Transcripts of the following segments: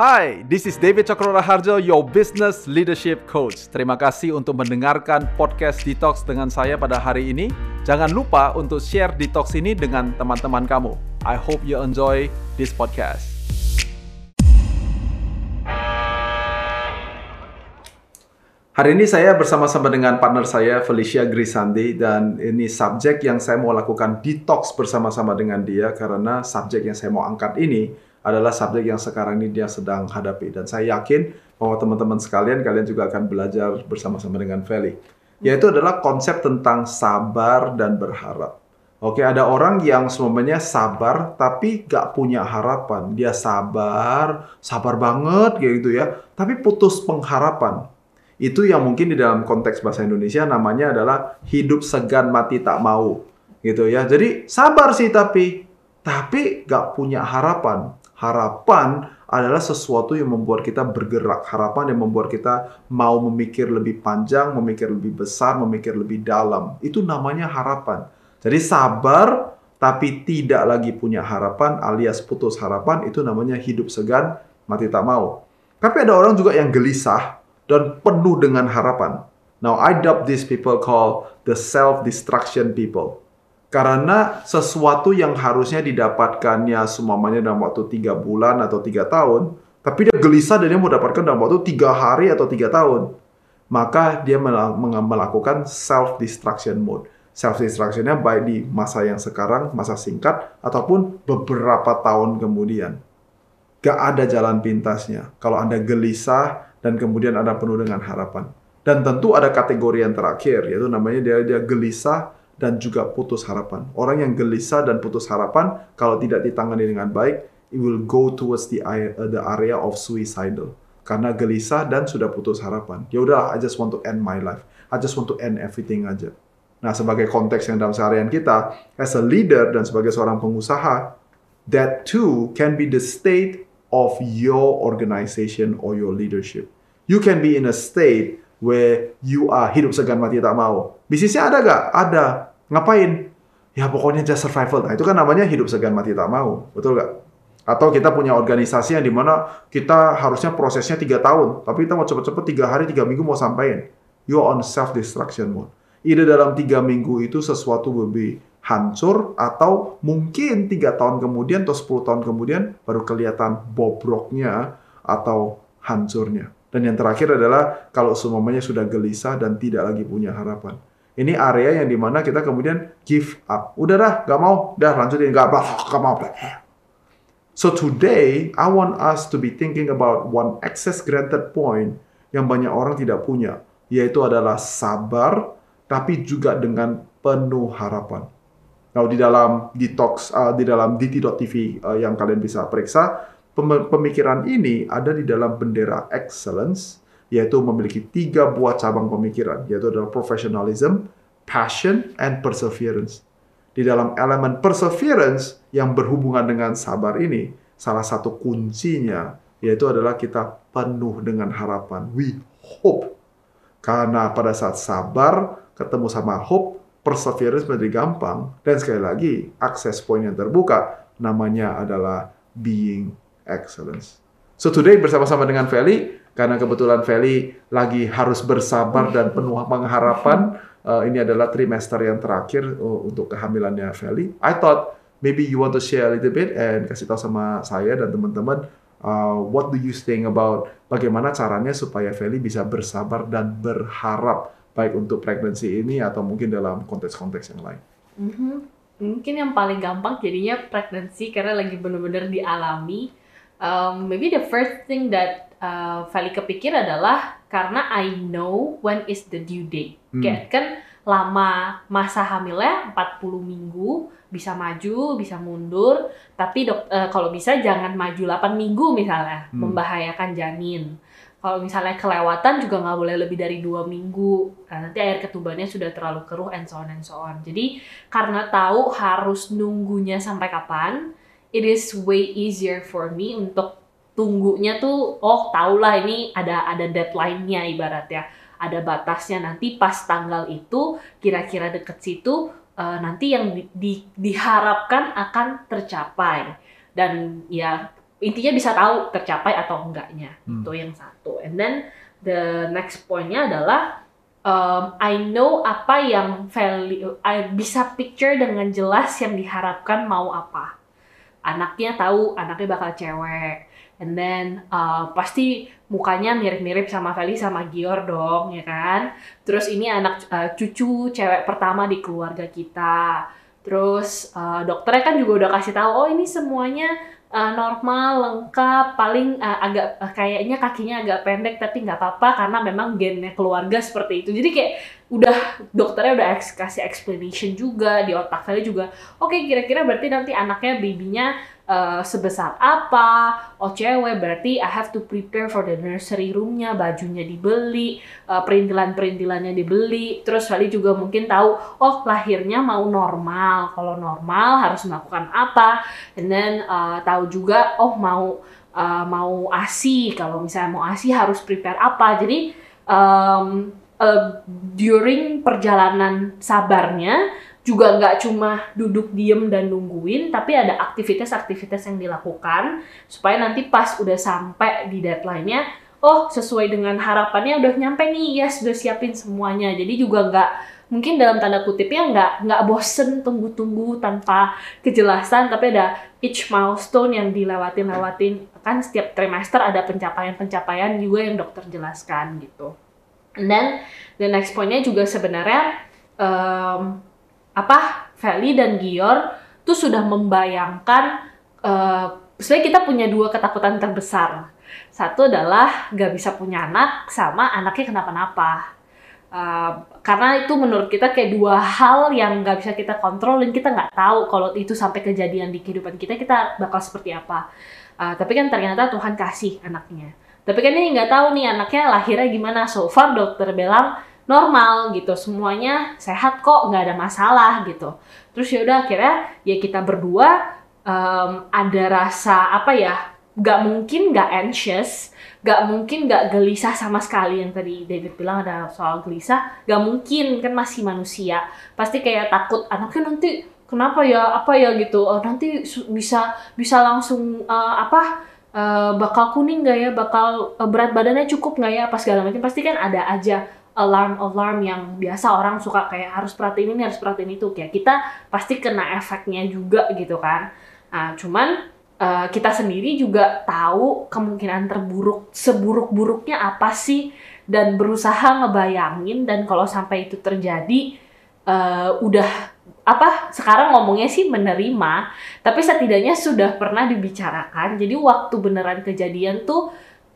Hai, this is David Cokro Harjo, your business leadership coach. Terima kasih untuk mendengarkan podcast Detox dengan saya pada hari ini. Jangan lupa untuk share Detox ini dengan teman-teman kamu. I hope you enjoy this podcast. Hari ini saya bersama-sama dengan partner saya Felicia Grisandi dan ini subjek yang saya mau lakukan detox bersama-sama dengan dia karena subjek yang saya mau angkat ini adalah subjek yang sekarang ini dia sedang hadapi dan saya yakin bahwa teman-teman sekalian kalian juga akan belajar bersama-sama dengan Feli yaitu adalah konsep tentang sabar dan berharap. Oke, ada orang yang semuanya sabar tapi gak punya harapan. Dia sabar, sabar banget kayak gitu ya, tapi putus pengharapan. Itu yang mungkin di dalam konteks bahasa Indonesia namanya adalah hidup segan mati tak mau. Gitu ya. Jadi sabar sih tapi tapi gak punya harapan. Harapan adalah sesuatu yang membuat kita bergerak. Harapan yang membuat kita mau memikir lebih panjang, memikir lebih besar, memikir lebih dalam. Itu namanya harapan. Jadi sabar tapi tidak lagi punya harapan alias putus harapan itu namanya hidup segan, mati tak mau. Tapi ada orang juga yang gelisah dan penuh dengan harapan. Now I dub these people call the self-destruction people. Karena sesuatu yang harusnya didapatkannya semuanya dalam waktu tiga bulan atau tiga tahun, tapi dia gelisah dan dia mau dapatkan dalam waktu tiga hari atau tiga tahun, maka dia melakukan self-destruction mode. Self-destructionnya baik di masa yang sekarang, masa singkat, ataupun beberapa tahun kemudian. Gak ada jalan pintasnya. Kalau Anda gelisah dan kemudian Anda penuh dengan harapan. Dan tentu ada kategori yang terakhir, yaitu namanya dia, dia gelisah, dan juga putus harapan. Orang yang gelisah dan putus harapan kalau tidak ditangani dengan baik, it will go towards the area, the area of suicidal. Karena gelisah dan sudah putus harapan. Ya udah, I just want to end my life. I just want to end everything aja. Nah, sebagai konteks yang dalam seharian kita, as a leader dan sebagai seorang pengusaha, that too can be the state of your organization or your leadership. You can be in a state where you are hidup segan mati tak mau. Bisnisnya ada gak? Ada. Ngapain? Ya pokoknya just survival. Nah itu kan namanya hidup segan mati tak mau. Betul gak? Atau kita punya organisasi yang di mana kita harusnya prosesnya tiga tahun. Tapi kita mau cepet-cepet tiga hari, tiga minggu mau sampaikan. You are on self-destruction mode. Ide dalam tiga minggu itu sesuatu lebih hancur atau mungkin tiga tahun kemudian atau sepuluh tahun kemudian baru kelihatan bobroknya atau hancurnya. Dan yang terakhir adalah kalau semuanya sudah gelisah dan tidak lagi punya harapan. Ini area yang di mana kita kemudian give up. Udah dah, gak mau. Dah lanjutin, gak, gak mau. So today, I want us to be thinking about one access granted point yang banyak orang tidak punya. Yaitu adalah sabar, tapi juga dengan penuh harapan. Nah, di dalam detox, uh, di dalam dt.tv uh, yang kalian bisa periksa, pemikiran ini ada di dalam bendera excellence yaitu memiliki tiga buah cabang pemikiran, yaitu adalah professionalism, passion, and perseverance. Di dalam elemen perseverance yang berhubungan dengan sabar ini, salah satu kuncinya yaitu adalah kita penuh dengan harapan. We hope. Karena pada saat sabar ketemu sama hope, perseverance menjadi gampang. Dan sekali lagi, akses point yang terbuka namanya adalah being excellence. So today bersama-sama dengan Feli, karena kebetulan Feli lagi harus bersabar dan penuh pengharapan. Uh, ini adalah trimester yang terakhir uh, untuk kehamilannya Feli. I thought maybe you want to share a little bit and kasih tahu sama saya dan teman-teman uh, what do you think about bagaimana caranya supaya Feli bisa bersabar dan berharap baik untuk pregnancy ini atau mungkin dalam konteks-konteks yang lain. Mm -hmm. Mungkin yang paling gampang jadinya pregnancy karena lagi benar-benar dialami. Um, maybe the first thing that uh, Feli kepikir adalah karena I know when is the due date. Hmm. Kayak kan lama masa hamilnya 40 minggu, bisa maju, bisa mundur, tapi dok, uh, kalau bisa jangan maju 8 minggu misalnya, hmm. membahayakan janin. Kalau misalnya kelewatan juga nggak boleh lebih dari dua minggu, nah, nanti air ketubannya sudah terlalu keruh and so on and so on. Jadi karena tahu harus nunggunya sampai kapan, it is way easier for me untuk tunggunya tuh oh tahulah ini ada ada deadline-nya ibaratnya ada batasnya. Nanti pas tanggal itu kira-kira deket situ uh, nanti yang di, di, diharapkan akan tercapai. Dan ya intinya bisa tahu tercapai atau enggaknya. Hmm. itu yang satu. And then the next pointnya adalah um, I know apa yang value I bisa picture dengan jelas yang diharapkan mau apa anaknya tahu anaknya bakal cewek. And then uh, pasti mukanya mirip-mirip sama Feli sama Gior dong ya kan? Terus ini anak uh, cucu cewek pertama di keluarga kita. Terus uh, dokternya kan juga udah kasih tahu oh ini semuanya uh, normal lengkap paling uh, agak uh, kayaknya kakinya agak pendek tapi nggak apa-apa karena memang gennya keluarga seperti itu. Jadi kayak udah dokternya udah eks- kasih explanation juga di otak Feli juga oke kira-kira berarti nanti anaknya babynya uh, sebesar apa? Oh cewek berarti I have to prepare for the nursery roomnya bajunya dibeli uh, perintilan-perintilannya dibeli. Terus Feli juga mungkin tahu oh lahirnya mau normal. Kalau normal harus melakukan apa? And then uh, tahu juga oh mau uh, mau ASI kalau misalnya mau ASI harus prepare apa? Jadi um, uh, during perjalanan sabarnya juga nggak cuma duduk diem dan nungguin tapi ada aktivitas-aktivitas yang dilakukan supaya nanti pas udah sampai di deadline-nya oh sesuai dengan harapannya udah nyampe nih ya sudah siapin semuanya. Jadi juga nggak mungkin dalam tanda kutipnya nggak nggak bosen tunggu-tunggu tanpa kejelasan tapi ada each milestone yang dilewatin lewatin kan setiap trimester ada pencapaian-pencapaian juga yang dokter jelaskan gitu and then the next pointnya juga sebenarnya em, apa Feli dan Gior tuh sudah membayangkan eh sebenarnya kita punya dua ketakutan terbesar satu adalah nggak bisa punya anak sama anaknya kenapa-napa Uh, karena itu menurut kita kayak dua hal yang nggak bisa kita kontrol dan kita nggak tahu kalau itu sampai kejadian di kehidupan kita kita bakal seperti apa. Uh, tapi kan ternyata Tuhan kasih anaknya. Tapi kan ini nggak tahu nih anaknya lahirnya gimana. So far dokter bilang normal gitu, semuanya sehat kok, nggak ada masalah gitu. Terus ya udah akhirnya ya kita berdua um, ada rasa apa ya? Nggak mungkin nggak anxious, gak mungkin gak gelisah sama sekali yang tadi David bilang ada soal gelisah gak mungkin kan masih manusia pasti kayak takut anaknya nanti kenapa ya apa ya gitu oh, nanti bisa bisa langsung uh, apa uh, bakal kuning gak ya? Bakal uh, berat badannya cukup gak ya? Apa segala macam. Pasti kan ada aja alarm alarm yang biasa orang suka kayak harus perhatiin ini harus perhatiin itu. Kayak kita pasti kena efeknya juga gitu kan. Nah, cuman uh, kita sendiri juga tahu kemungkinan terburuk seburuk-buruknya apa sih? Dan berusaha ngebayangin dan kalau sampai itu terjadi uh, udah apa sekarang ngomongnya sih menerima tapi setidaknya sudah pernah dibicarakan. Jadi waktu beneran kejadian tuh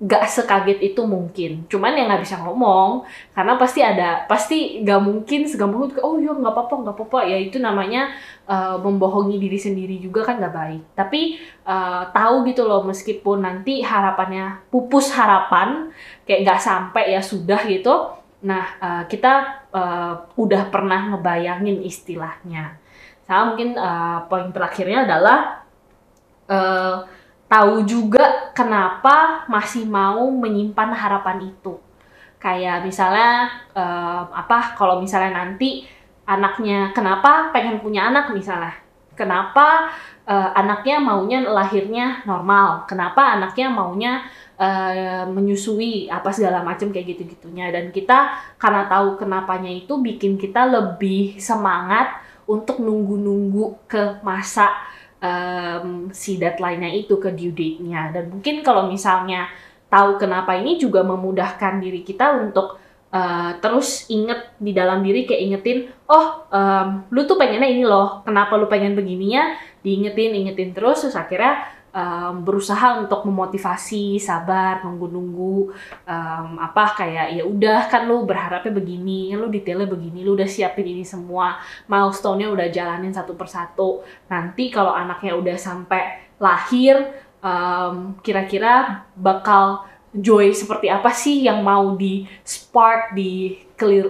gak sekaget itu mungkin. Cuman yang nggak bisa ngomong karena pasti ada pasti gak mungkin segampang itu oh ya nggak apa-apa nggak apa-apa. Ya itu namanya uh, membohongi diri sendiri juga kan nggak baik. Tapi uh, tahu gitu loh meskipun nanti harapannya pupus harapan kayak nggak sampai ya sudah gitu nah uh, kita uh, udah pernah ngebayangin istilahnya. Sama mungkin uh, poin terakhirnya adalah uh, tahu juga kenapa masih mau menyimpan harapan itu. Kayak misalnya uh, apa kalau misalnya nanti anaknya kenapa pengen punya anak misalnya? Kenapa uh, anaknya maunya lahirnya normal? Kenapa anaknya maunya uh, menyusui apa segala macam kayak gitu gitunya dan kita karena tahu kenapanya itu bikin kita lebih semangat untuk nunggu-nunggu ke masa um, si deadline-nya itu ke due date-nya. Dan mungkin kalau misalnya tahu kenapa ini juga memudahkan diri kita untuk Uh, terus inget di dalam diri kayak ingetin oh um, lu tuh pengennya ini loh kenapa lu pengen begininya? Diingetin ingetin terus terus akhirnya um, berusaha untuk memotivasi sabar nunggu-nunggu um, apa kayak ya udah kan lu berharapnya begini lu detailnya begini lu udah siapin ini semua milestone-nya udah jalanin satu persatu nanti kalau anaknya udah sampai lahir um, kira-kira bakal joy seperti apa sih yang mau di spark di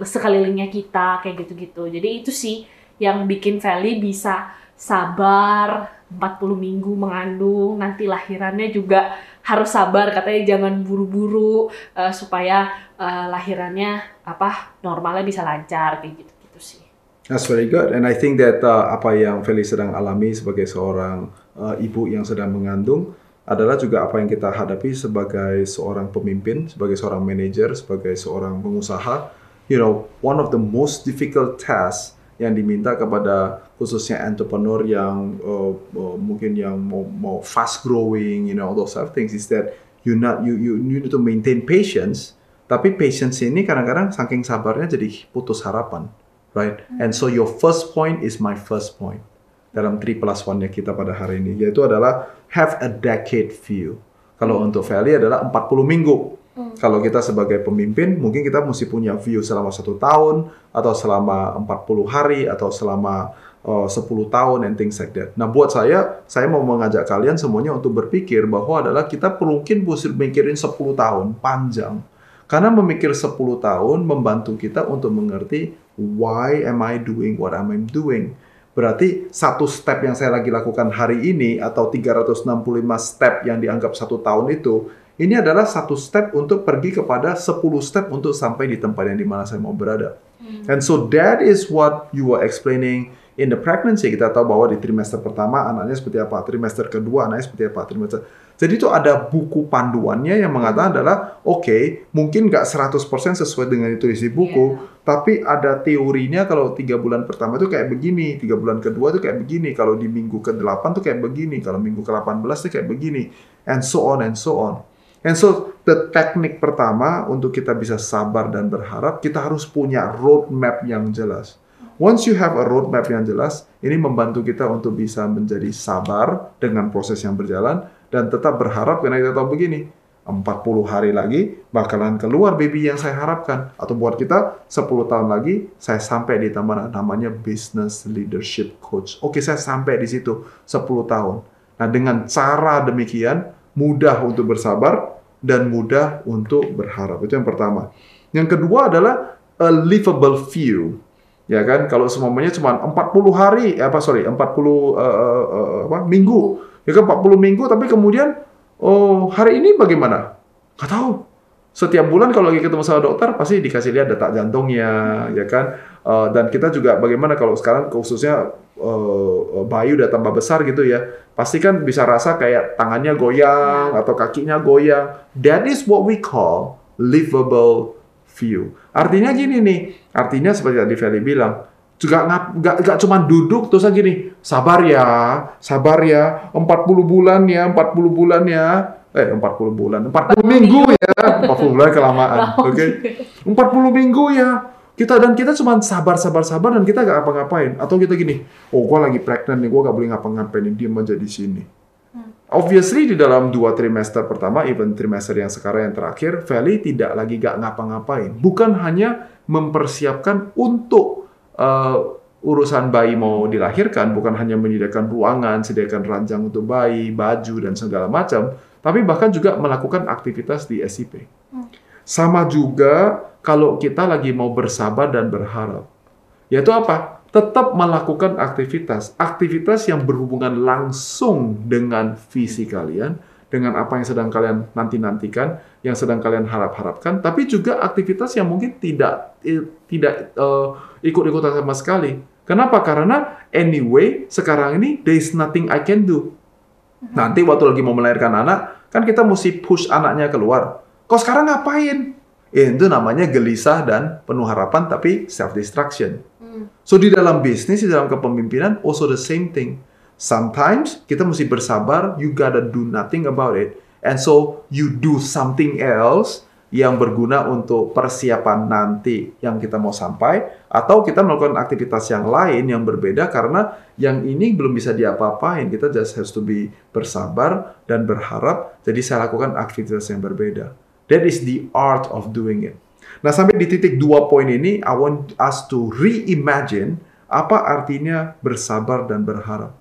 sekelilingnya kita kayak gitu-gitu. Jadi itu sih yang bikin Feli bisa sabar 40 minggu mengandung, nanti lahirannya juga harus sabar katanya jangan buru-buru uh, supaya uh, lahirannya apa normalnya bisa lancar kayak gitu-gitu sih. That's very good, and I think that uh, apa yang Feli sedang alami sebagai seorang uh, ibu yang sedang mengandung adalah juga apa yang kita hadapi sebagai seorang pemimpin, sebagai seorang manajer, sebagai seorang pengusaha. You know, one of the most difficult tasks yang diminta kepada khususnya entrepreneur yang uh, uh, mungkin yang mau, mau fast growing, you know, all those sort of things is that you not you you you need to maintain patience. Tapi patience ini kadang-kadang saking sabarnya jadi putus harapan, right? And so your first point is my first point dalam 3 plus 1-nya kita pada hari ini, yaitu adalah have a decade view. Kalau untuk Valley adalah 40 minggu. Kalau kita sebagai pemimpin, mungkin kita mesti punya view selama satu tahun, atau selama 40 hari, atau selama uh, 10 tahun, and things like that. Nah, buat saya, saya mau mengajak kalian semuanya untuk berpikir bahwa adalah kita mungkin mesti mikirin 10 tahun, panjang. Karena memikir 10 tahun membantu kita untuk mengerti why am I doing what am I doing. Berarti satu step yang saya lagi lakukan hari ini atau 365 step yang dianggap satu tahun itu, ini adalah satu step untuk pergi kepada 10 step untuk sampai di tempat yang di mana saya mau berada. And so that is what you were explaining in the pregnancy. Kita tahu bahwa di trimester pertama anaknya seperti apa, trimester kedua anaknya seperti apa, trimester. Jadi itu ada buku panduannya yang mengatakan adalah, oke, okay, mungkin nggak 100% sesuai dengan itu isi buku, Yeah. tapi ada teorinya kalau tiga bulan pertama itu kayak begini, tiga bulan kedua itu kayak begini, kalau di minggu ke-8 tuh kayak begini, kalau minggu ke-18 tuh kayak begini, and so on and so on. And so the teknik pertama untuk kita bisa sabar dan berharap, kita harus punya roadmap yang jelas. Once you have a roadmap yang jelas, ini membantu kita untuk bisa menjadi sabar dengan proses yang berjalan dan tetap berharap karena kita tahu begini, 40 hari lagi bakalan keluar baby yang saya harapkan. Atau buat kita 10 tahun lagi saya sampai di taman namanya business leadership coach. Oke, saya sampai di situ 10 tahun. Nah, dengan cara demikian mudah untuk bersabar dan mudah untuk berharap. Itu yang pertama. Yang kedua adalah a livable view. Ya kan, kalau semuanya cuma 40 hari, eh, apa sorry, 40 eh, eh, eh, apa, minggu. Ya kan 40 minggu tapi kemudian oh hari ini bagaimana? Nggak tahu. Setiap bulan kalau lagi ketemu sama dokter pasti dikasih lihat detak jantungnya, ya kan? Eh, dan kita juga bagaimana kalau sekarang khususnya eh, bayi udah tambah besar gitu ya, pasti kan bisa rasa kayak tangannya goyang atau kakinya goyang. That is what we call livable view. Artinya gini nih, artinya seperti tadi Feli bilang, juga nggak nggak nggak cuma duduk terus gini, sabar ya, sabar ya, 40 bulan ya, 40 bulan ya, eh 40 bulan, 40 minggu ya, 40 bulan kelamaan, oke? 40 minggu ya. Kita dan kita cuma sabar sabar sabar dan kita nggak apa-ngapain atau kita gini, oh gua lagi pregnant nih, gua nggak boleh ngapa-ngapain, diem aja di sini. Obviously di dalam dua trimester pertama, even trimester yang sekarang yang terakhir, Feli tidak lagi gak ngapa-ngapain. Bukan hanya mempersiapkan untuk uh, urusan bayi mau dilahirkan, bukan hanya menyediakan ruangan, sediakan ranjang untuk bayi, baju dan segala macam, tapi bahkan juga melakukan aktivitas di SIP. Sama juga kalau kita lagi mau bersabar dan berharap. Yaitu apa? Tetap melakukan aktivitas. Aktivitas yang berhubungan langsung dengan visi kalian, dengan apa yang sedang kalian nanti-nantikan, yang sedang kalian harap-harapkan, tapi juga aktivitas yang mungkin tidak tidak eh, ikut-ikutan sama sekali. Kenapa? Karena anyway, sekarang ini there is nothing I can do. Nanti waktu lagi mau melahirkan anak, kan kita mesti push anaknya keluar. Kok sekarang ngapain? Ya, itu namanya gelisah dan penuh harapan tapi self destruction. So di dalam bisnis, di dalam kepemimpinan also the same thing. Sometimes kita mesti bersabar, you gotta do nothing about it. And so you do something else yang berguna untuk persiapan nanti yang kita mau sampai atau kita melakukan aktivitas yang lain yang berbeda karena yang ini belum bisa diapa-apain kita just has to be bersabar dan berharap jadi saya lakukan aktivitas yang berbeda that is the art of doing it Nah, sampai di titik dua poin ini, I want us to reimagine apa artinya bersabar dan berharap.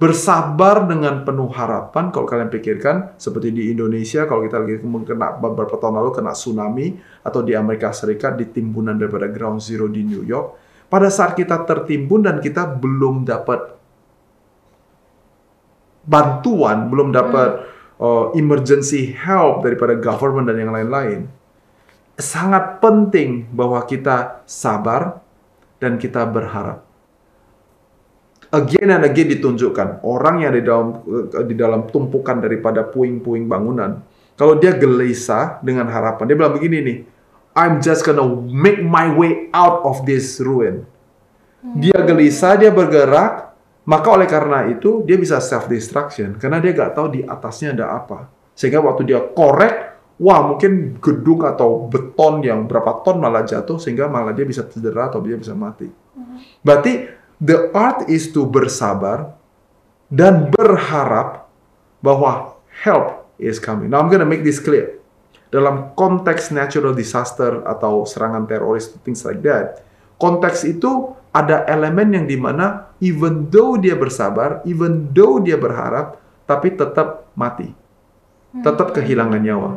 Bersabar dengan penuh harapan, kalau kalian pikirkan, seperti di Indonesia, kalau kita lagi kena beberapa tahun lalu kena tsunami, atau di Amerika Serikat, di timbunan daripada ground zero di New York, pada saat kita tertimbun dan kita belum dapat bantuan, belum dapat uh, emergency help daripada government dan yang lain-lain, sangat penting bahwa kita sabar dan kita berharap. again and again ditunjukkan orang yang di dalam eh, di dalam tumpukan daripada puing-puing bangunan kalau dia gelisah dengan harapan dia bilang begini nih I'm just gonna make my way out of this ruin. Dia gelisah dia bergerak maka oleh karena itu dia bisa self destruction karena dia gak tahu di atasnya ada apa sehingga waktu dia korek wah mungkin gedung atau beton yang berapa ton malah jatuh sehingga malah dia bisa cedera atau dia bisa mati berarti The art is to bersabar dan berharap bahwa help is coming. Now I'm gonna make this clear. Dalam konteks natural disaster atau serangan teroris, things like that, konteks itu ada elemen yang di mana even though dia bersabar, even though dia berharap, tapi tetap mati, tetap kehilangan nyawa.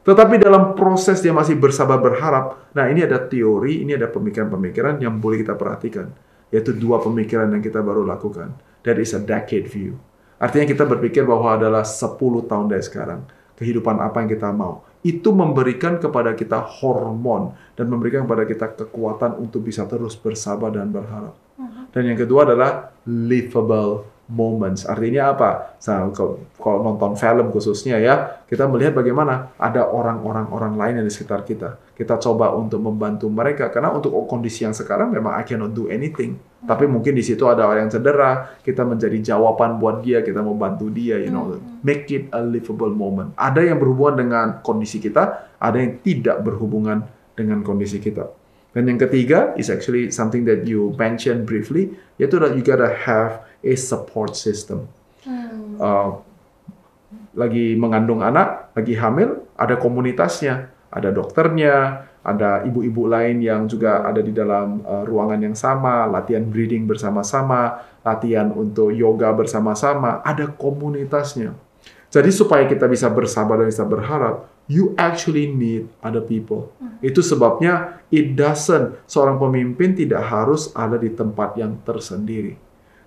Tetapi dalam proses dia masih bersabar berharap, nah ini ada teori, ini ada pemikiran-pemikiran yang boleh kita perhatikan yaitu dua pemikiran yang kita baru lakukan. That is a decade view. Artinya kita berpikir bahwa adalah 10 tahun dari sekarang. Kehidupan apa yang kita mau. Itu memberikan kepada kita hormon dan memberikan kepada kita kekuatan untuk bisa terus bersabar dan berharap. Dan yang kedua adalah livable moments. Artinya apa? Kalau nonton film khususnya ya, kita melihat bagaimana ada orang-orang orang lain yang di sekitar kita. Kita coba untuk membantu mereka karena untuk kondisi yang sekarang memang I cannot do anything. Tapi mungkin di situ ada orang yang cedera, kita menjadi jawaban buat dia, kita mau bantu dia, you know, make it a livable moment. Ada yang berhubungan dengan kondisi kita, ada yang tidak berhubungan dengan kondisi kita. Dan yang ketiga is actually something that you mentioned briefly, yaitu that you gotta have a support system. Hmm. Uh, lagi mengandung anak, lagi hamil, ada komunitasnya, ada dokternya, ada ibu-ibu lain yang juga ada di dalam uh, ruangan yang sama, latihan breathing bersama-sama, latihan untuk yoga bersama-sama, ada komunitasnya. Jadi supaya kita bisa bersabar dan bisa berharap, you actually need other people. Hmm. Itu sebabnya it doesn't seorang pemimpin tidak harus ada di tempat yang tersendiri.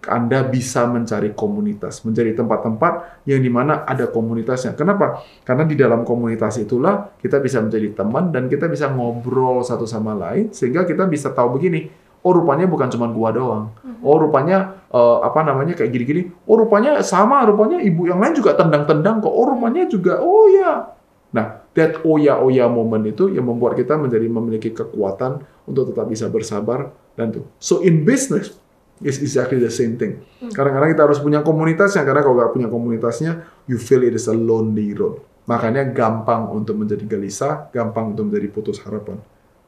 Anda bisa mencari komunitas, mencari tempat-tempat yang di mana ada komunitasnya. Kenapa? Karena di dalam komunitas itulah kita bisa menjadi teman dan kita bisa ngobrol satu sama lain sehingga kita bisa tahu begini, oh rupanya bukan cuma gua doang. Mhm. Oh rupanya uh, apa namanya kayak gini-gini. Oh rupanya sama, rupanya ibu yang lain juga tendang-tendang kok. Oh rupanya juga, oh ya. Nah, that oya oya moment itu yang membuat kita menjadi memiliki kekuatan untuk tetap bisa bersabar dan tuh. So in business is exactly the same thing. Hmm. Kadang-kadang kita harus punya komunitasnya karena kalau nggak punya komunitasnya, you feel it is a lonely road. Makanya gampang untuk menjadi gelisah, gampang untuk menjadi putus harapan.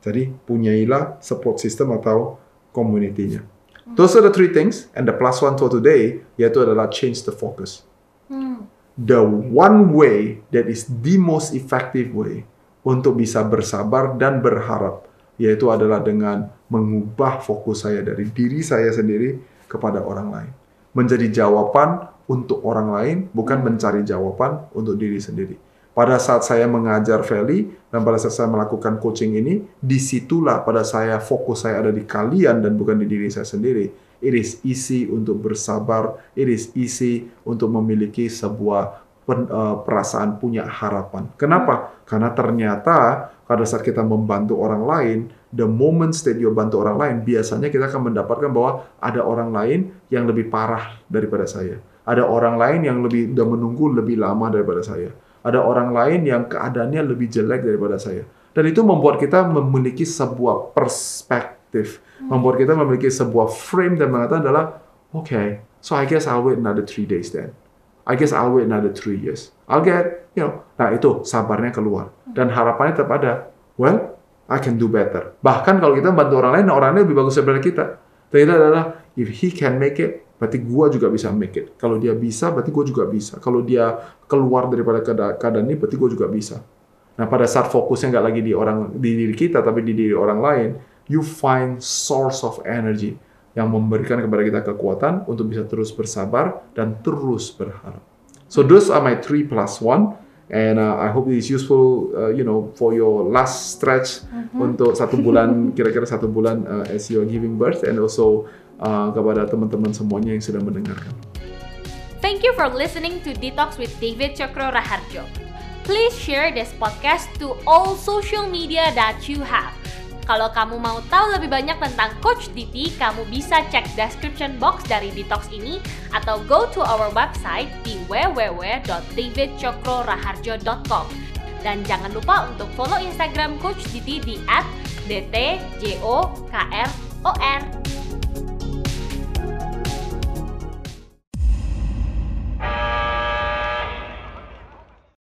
Jadi punyailah support system atau community-nya. Hmm. Those are the three things, and the plus one for today yaitu adalah change the focus. Hmm. The one way that is the most effective way untuk bisa bersabar dan berharap yaitu adalah dengan mengubah fokus saya dari diri saya sendiri kepada orang lain. Menjadi jawaban untuk orang lain, bukan mencari jawaban untuk diri sendiri. Pada saat saya mengajar Feli dan pada saat saya melakukan coaching ini, di situlah pada saya fokus saya ada di kalian dan bukan di diri saya sendiri. It is easy untuk bersabar, it is easy untuk memiliki sebuah uh, perasaan punya harapan. Kenapa? Karena ternyata pada saat kita membantu orang lain, the moments that you bantu orang lain, biasanya kita akan mendapatkan bahwa ada orang lain yang lebih parah daripada saya. Ada orang lain yang lebih udah menunggu lebih lama daripada saya. Ada orang lain yang keadaannya lebih jelek daripada saya. Dan itu membuat kita memiliki sebuah perspektif, hmm. membuat kita memiliki sebuah frame dan mengatakan adalah, oke, okay, so I guess I'll wait another three days then. I guess I'll wait another three years. I'll get, you know, nah itu sabarnya keluar. Dan harapannya tetap ada. Well, I can do better. Bahkan kalau kita bantu orang lain, orang lain lebih bagus daripada kita. Itu adalah, if he can make it, berarti gua juga bisa make it. Kalau dia bisa, berarti gua juga bisa. Kalau dia keluar daripada keadaan ini, berarti gua juga bisa. Nah, pada saat fokusnya nggak lagi di orang di diri kita, tapi di diri orang lain, you find source of energy yang memberikan kepada kita kekuatan untuk bisa terus bersabar dan terus berharap. So those are my three plus one, and uh, I hope it is useful, uh, you know, for your last stretch mm-hmm. untuk satu bulan, kira-kira satu bulan uh, as you are giving birth, and also uh, kepada teman-teman semuanya yang sudah mendengarkan. Thank you for listening to Detox with David Cokro Raharjo. Please share this podcast to all social media that you have Kalau kamu mau tahu lebih banyak tentang Coach Diti, kamu bisa cek description box dari Detox ini atau go to our website di www.davidcokroraharjo.com. Dan jangan lupa untuk follow Instagram Coach Diti di @dtjokr.or.